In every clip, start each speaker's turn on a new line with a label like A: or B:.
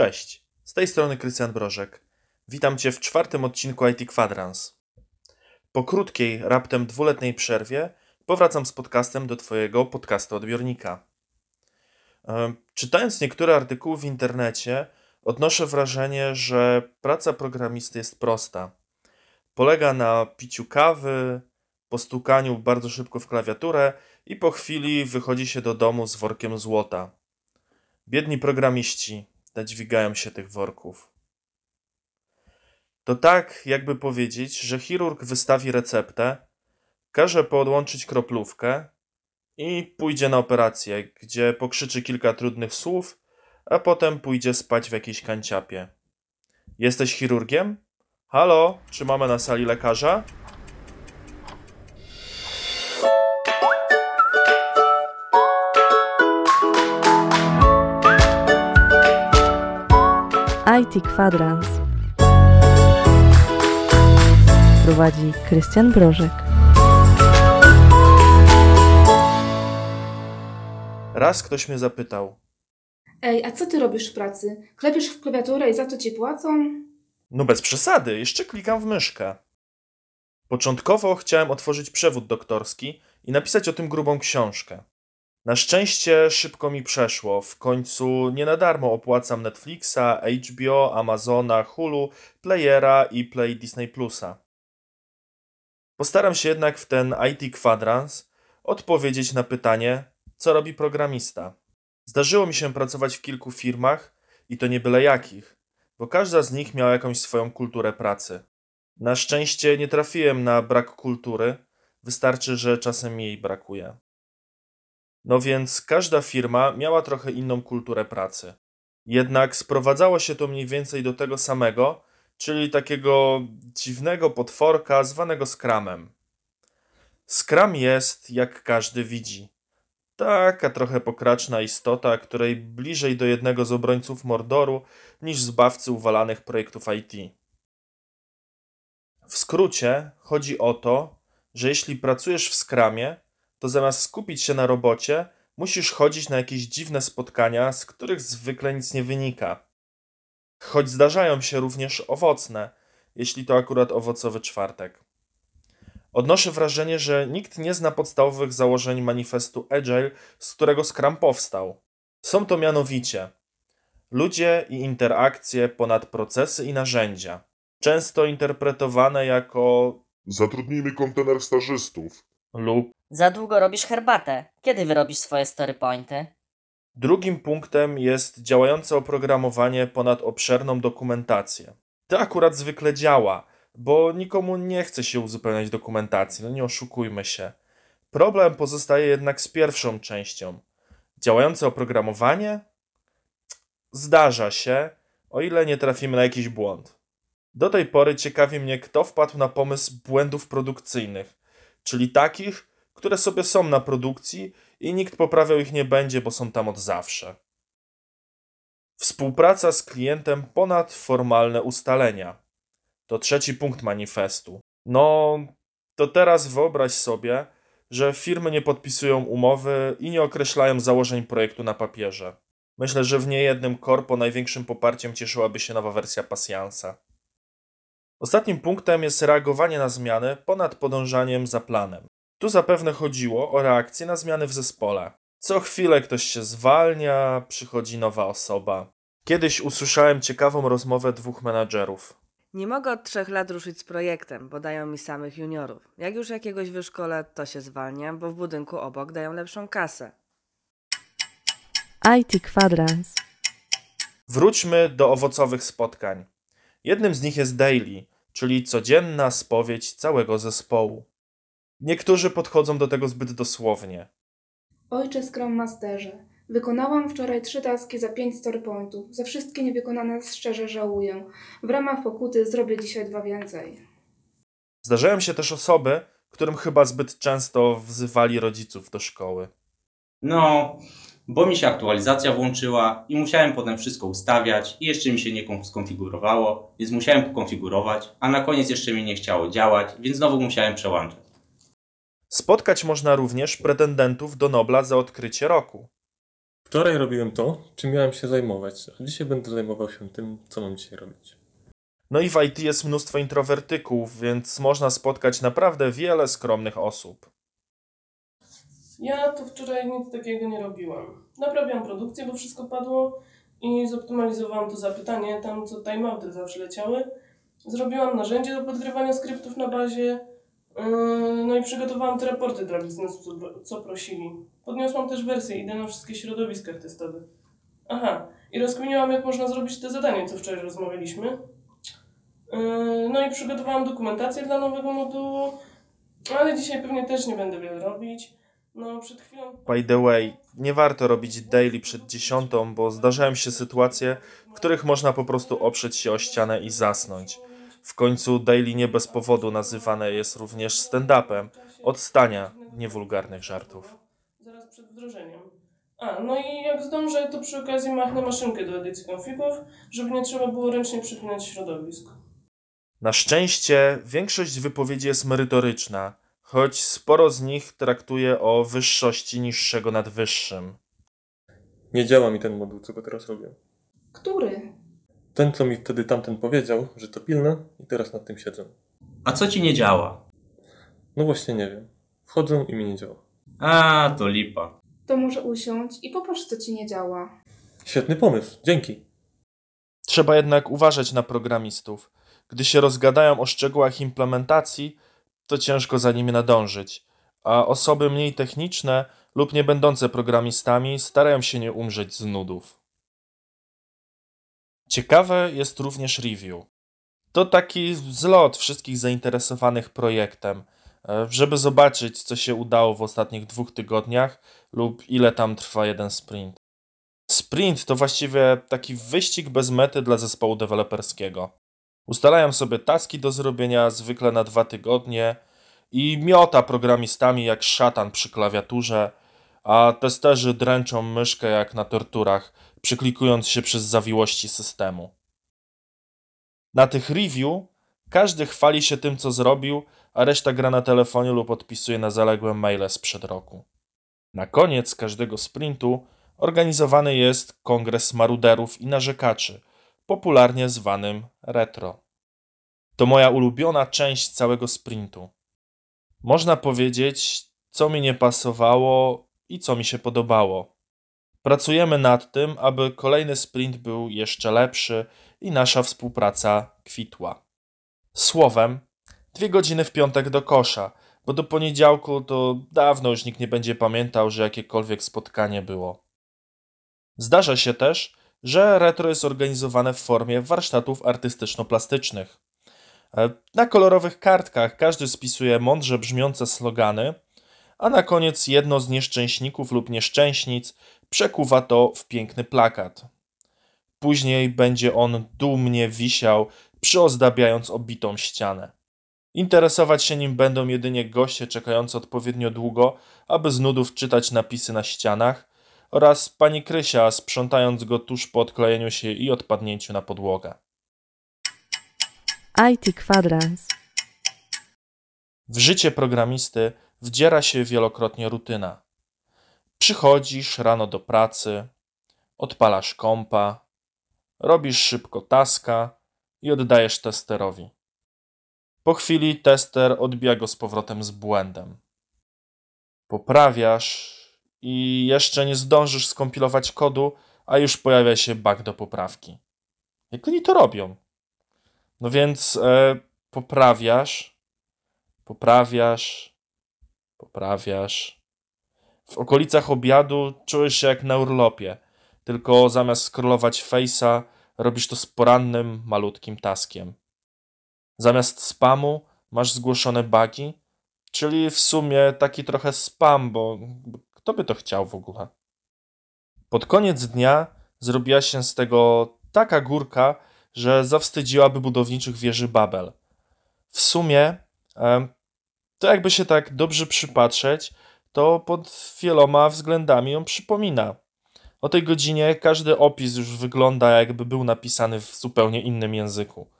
A: Cześć, z tej strony Krystian Brożek. Witam Cię w czwartym odcinku IT Quadrans. Po krótkiej, raptem dwuletniej przerwie powracam z podcastem do Twojego podcastu odbiornika. E, Czytając niektóre artykuły w internecie, odnoszę wrażenie, że praca programisty jest prosta. Polega na piciu kawy, postukaniu bardzo szybko w klawiaturę i po chwili wychodzi się do domu z workiem złota. Biedni programiści nadźwigają się tych worków. To tak, jakby powiedzieć, że chirurg wystawi receptę, każe podłączyć kroplówkę i pójdzie na operację, gdzie pokrzyczy kilka trudnych słów, a potem pójdzie spać w jakiejś kanciapie. Jesteś chirurgiem? Halo, czy mamy na sali lekarza?
B: IT Kwadrans. Prowadzi Krystian Brożek.
A: Raz ktoś mnie zapytał,
C: Ej, a co ty robisz w pracy? Klepiesz w klawiaturę i za to ci płacą?
A: No bez przesady, jeszcze klikam w myszkę. Początkowo chciałem otworzyć przewód doktorski i napisać o tym grubą książkę. Na szczęście szybko mi przeszło. W końcu nie na darmo opłacam Netflixa, HBO, Amazona, Hulu, Playera i Play Disney Plusa. Postaram się jednak w ten IT kwadrans odpowiedzieć na pytanie, co robi programista. Zdarzyło mi się pracować w kilku firmach i to nie byle jakich bo każda z nich miała jakąś swoją kulturę pracy. Na szczęście nie trafiłem na brak kultury, wystarczy, że czasem jej brakuje. No więc każda firma miała trochę inną kulturę pracy. Jednak sprowadzało się to mniej więcej do tego samego, czyli takiego dziwnego potworka zwanego Scrumem. Scrum jest, jak każdy widzi, taka trochę pokraczna istota, której bliżej do jednego z obrońców Mordoru niż zbawcy uwalanych projektów IT. W skrócie chodzi o to, że jeśli pracujesz w skramie, to zamiast skupić się na robocie, musisz chodzić na jakieś dziwne spotkania, z których zwykle nic nie wynika. Choć zdarzają się również owocne, jeśli to akurat owocowy czwartek. Odnoszę wrażenie, że nikt nie zna podstawowych założeń manifestu Agile, z którego Scrum powstał. Są to mianowicie ludzie i interakcje ponad procesy i narzędzia, często interpretowane jako
D: Zatrudnijmy kontener stażystów.
A: Lub
E: Za długo robisz herbatę. Kiedy wyrobisz swoje story pointy?
A: Drugim punktem jest działające oprogramowanie ponad obszerną dokumentację. To akurat zwykle działa, bo nikomu nie chce się uzupełniać dokumentacji, no nie oszukujmy się. Problem pozostaje jednak z pierwszą częścią. Działające oprogramowanie? Zdarza się, o ile nie trafimy na jakiś błąd. Do tej pory ciekawi mnie, kto wpadł na pomysł błędów produkcyjnych, czyli takich, które sobie są na produkcji i nikt poprawiał ich nie będzie, bo są tam od zawsze. Współpraca z klientem ponad formalne ustalenia. To trzeci punkt manifestu. No, to teraz wyobraź sobie, że firmy nie podpisują umowy i nie określają założeń projektu na papierze. Myślę, że w niejednym korpo największym poparciem cieszyłaby się nowa wersja pasjansa. Ostatnim punktem jest reagowanie na zmiany ponad podążaniem za planem. Tu zapewne chodziło o reakcję na zmiany w zespole. Co chwilę ktoś się zwalnia, przychodzi nowa osoba. Kiedyś usłyszałem ciekawą rozmowę dwóch menadżerów.
F: Nie mogę od trzech lat ruszyć z projektem, bo dają mi samych juniorów. Jak już jakiegoś wyszkolę, to się zwalniam, bo w budynku obok dają lepszą kasę.
B: IT Kwadrans.
A: Wróćmy do owocowych spotkań. Jednym z nich jest daily, czyli codzienna spowiedź całego zespołu. Niektórzy podchodzą do tego zbyt dosłownie.
C: Ojcze Scrum Masterze, wykonałam wczoraj trzy taski za pięć story pointów. Za wszystkie niewykonane szczerze żałuję. W ramach pokuty zrobię dzisiaj dwa więcej.
A: Zdarzają się też osoby, którym chyba zbyt często wzywali rodziców do szkoły.
G: No, bo mi się aktualizacja włączyła i musiałem potem wszystko ustawiać i jeszcze mi się nie kon- skonfigurowało, więc musiałem pokonfigurować, a na koniec jeszcze mi nie chciało działać, więc znowu musiałem przełączać.
A: Spotkać można również pretendentów do Nobla za odkrycie roku.
H: Wczoraj robiłem to, czym miałem się zajmować, a dzisiaj będę zajmował się tym, co mam dzisiaj robić.
A: No i w IT jest mnóstwo introwertyków, więc można spotkać naprawdę wiele skromnych osób.
I: Ja to wczoraj nic takiego nie robiłam. Naprawiałam produkcję, bo wszystko padło i zoptymalizowałam to zapytanie, tam co timeouty zawsze leciały. Zrobiłam narzędzie do podgrywania skryptów na bazie, yy, no i przygotowałam te raporty dla biznesu, co, co prosili. Podniosłam też wersję, idę na wszystkich środowiskach testowych. Aha, i rozkminiłam, jak można zrobić te zadanie, co wczoraj rozmawialiśmy. Yy, no i przygotowałam dokumentację dla nowego modułu, ale dzisiaj pewnie też nie będę wiele robić. No, przed chwilą...
A: By the way, nie warto robić daily przed dziesiątą, bo zdarzają się sytuacje, w których można po prostu oprzeć się o ścianę i zasnąć. W końcu daily nie bez powodu nazywane jest również stand-upem, od stania niewulgarnych żartów.
I: Zaraz przed wdrożeniem. A, no i jak zdążę, to przy okazji machnę maszynkę do edycji konfigów, żeby nie trzeba było ręcznie przypinać środowisk.
A: Na szczęście większość wypowiedzi jest merytoryczna, choć sporo z nich traktuje o wyższości niższego nad wyższym.
H: Nie działa mi ten moduł, co go teraz robię.
C: Który?
H: Ten, co mi wtedy tamten powiedział, że to pilne i teraz nad tym siedzę.
G: A co ci nie działa?
H: No właśnie nie wiem. Wchodzę i mi nie działa.
G: A, to lipa.
C: To może usiądź i popatrz, co ci nie działa.
H: Świetny pomysł, dzięki.
A: Trzeba jednak uważać na programistów. Gdy się rozgadają o szczegółach implementacji, to ciężko za nimi nadążyć, a osoby mniej techniczne lub nie będące programistami starają się nie umrzeć z nudów. Ciekawe jest również review. To taki zlot wszystkich zainteresowanych projektem, e, żeby zobaczyć, co się udało w ostatnich dwóch tygodniach lub ile tam trwa jeden sprint. Sprint to właściwie taki wyścig bez mety dla zespołu deweloperskiego. Ustalają sobie taski do zrobienia zwykle na dwa tygodnie i miota programistami jak szatan przy klawiaturze, a testerzy dręczą myszkę jak na torturach, przyklikując się przez zawiłości systemu. Na tych review każdy chwali się tym, co zrobił, a reszta gra na telefonie lub odpisuje na zaległe maile sprzed roku. Na koniec każdego sprintu organizowany jest kongres maruderów i narzekaczy, popularnie zwanym retro. To moja ulubiona część całego sprintu. Można powiedzieć, co mi nie pasowało i co mi się podobało. Pracujemy nad tym, aby kolejny sprint był jeszcze lepszy i nasza współpraca kwitła. Słowem, dwie godziny w piątek do kosza, bo do poniedziałku to dawno już nikt nie będzie pamiętał, że jakiekolwiek spotkanie było. Zdarza się też, że retro jest organizowane w formie warsztatów artystyczno-plastycznych. E, Na kolorowych kartkach każdy spisuje mądrze brzmiące slogany, a na koniec jedno z nieszczęśników lub nieszczęśnic przekuwa to w piękny plakat. Później będzie on dumnie wisiał, przyozdabiając obitą ścianę. Interesować się nim będą jedynie goście czekający odpowiednio długo, aby z nudów czytać napisy na ścianach, oraz pani Krysia sprzątając go tuż po odklejeniu się i odpadnięciu na podłogę.
B: IT Kwadrans.
A: W życie programisty wdziera się wielokrotnie rutyna. Przychodzisz rano do pracy, odpalasz kompa, robisz szybko taska i oddajesz testerowi. Po chwili tester odbija go z powrotem z błędem. Poprawiasz i jeszcze nie zdążysz skompilować kodu, a już pojawia się bug do poprawki. Jak oni to robią? No więc e, poprawiasz, poprawiasz, poprawiasz. W okolicach obiadu czujesz się jak na urlopie, tylko zamiast scrollować face'a, robisz to z porannym, malutkim taskiem. Zamiast spamu masz zgłoszone bugi, czyli w sumie taki trochę spam, bo kto by to chciał w ogóle? Pod koniec dnia zrobiła się z tego taka górka, że zawstydziłaby budowniczych wieży Babel. W sumie, to jakby się tak dobrze przypatrzeć, to pod wieloma względami ją przypomina. O tej godzinie każdy opis już wygląda, jakby był napisany w zupełnie innym języku.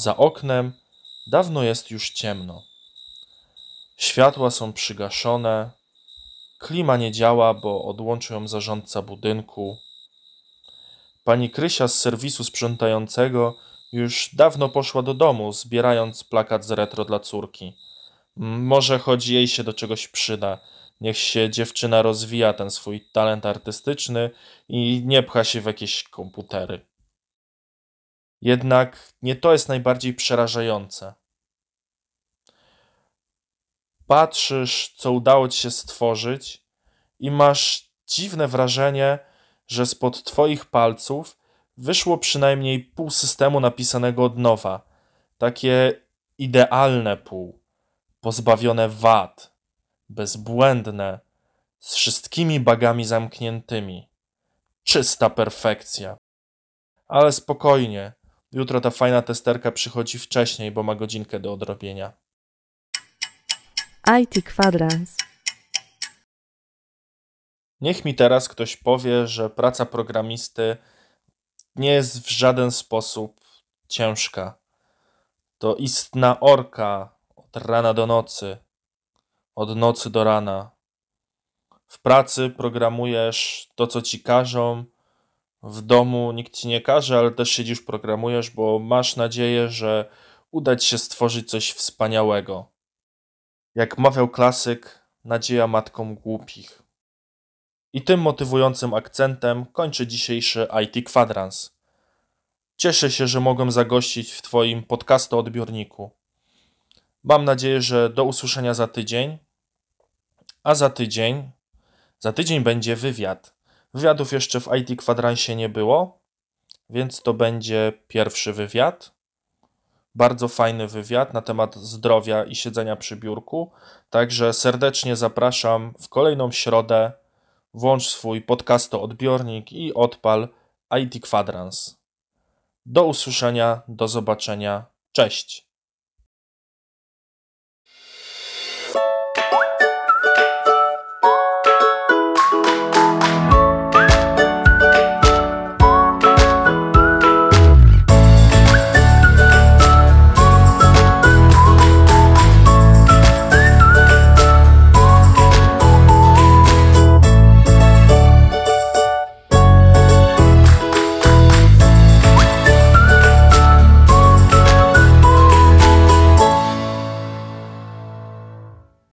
A: Za oknem dawno jest już ciemno. Światła są przygaszone, klima nie działa, bo odłączył ją zarządca budynku. Pani Krysia z serwisu sprzątającego już dawno poszła do domu, zbierając plakat z retro dla córki. Może choć jej się do czegoś przyda. Niech się dziewczyna rozwija ten swój talent artystyczny i nie pcha się w jakieś komputery. Jednak nie to jest najbardziej przerażające. Patrzysz, co udało ci się stworzyć, i masz dziwne wrażenie, że spod twoich palców wyszło przynajmniej pół systemu napisanego od nowa. Takie idealne pół, pozbawione wad, bezbłędne, z wszystkimi bagami zamkniętymi. Czysta perfekcja. Ale spokojnie, jutro ta fajna testerka przychodzi wcześniej, bo ma godzinkę do odrobienia.
B: IT Kwadrans.
A: Niech mi teraz ktoś powie, że praca programisty nie jest w żaden sposób ciężka. To istna orka od rana do nocy, od nocy do rana. W pracy programujesz to, co ci każą. W domu nikt ci nie każe, ale też siedzisz, programujesz, bo masz nadzieję, że uda ci się stworzyć coś wspaniałego. Jak mawiał klasyk, nadzieja matką głupich. I tym motywującym akcentem kończę dzisiejszy IT Kwadrans. Cieszę się, że mogłem zagościć w Twoim podcastu odbiorniku. Mam nadzieję, że do usłyszenia za tydzień. A za tydzień, za tydzień będzie wywiad. Wywiadów jeszcze w IT Kwadransie nie było, więc to będzie pierwszy wywiad. Bardzo fajny wywiad na temat zdrowia i siedzenia przy biurku. Także serdecznie zapraszam w kolejną środę. Włącz swój podcasto odbiornik i odpal IT Kwadrans. Do usłyszenia, do zobaczenia. Cześć.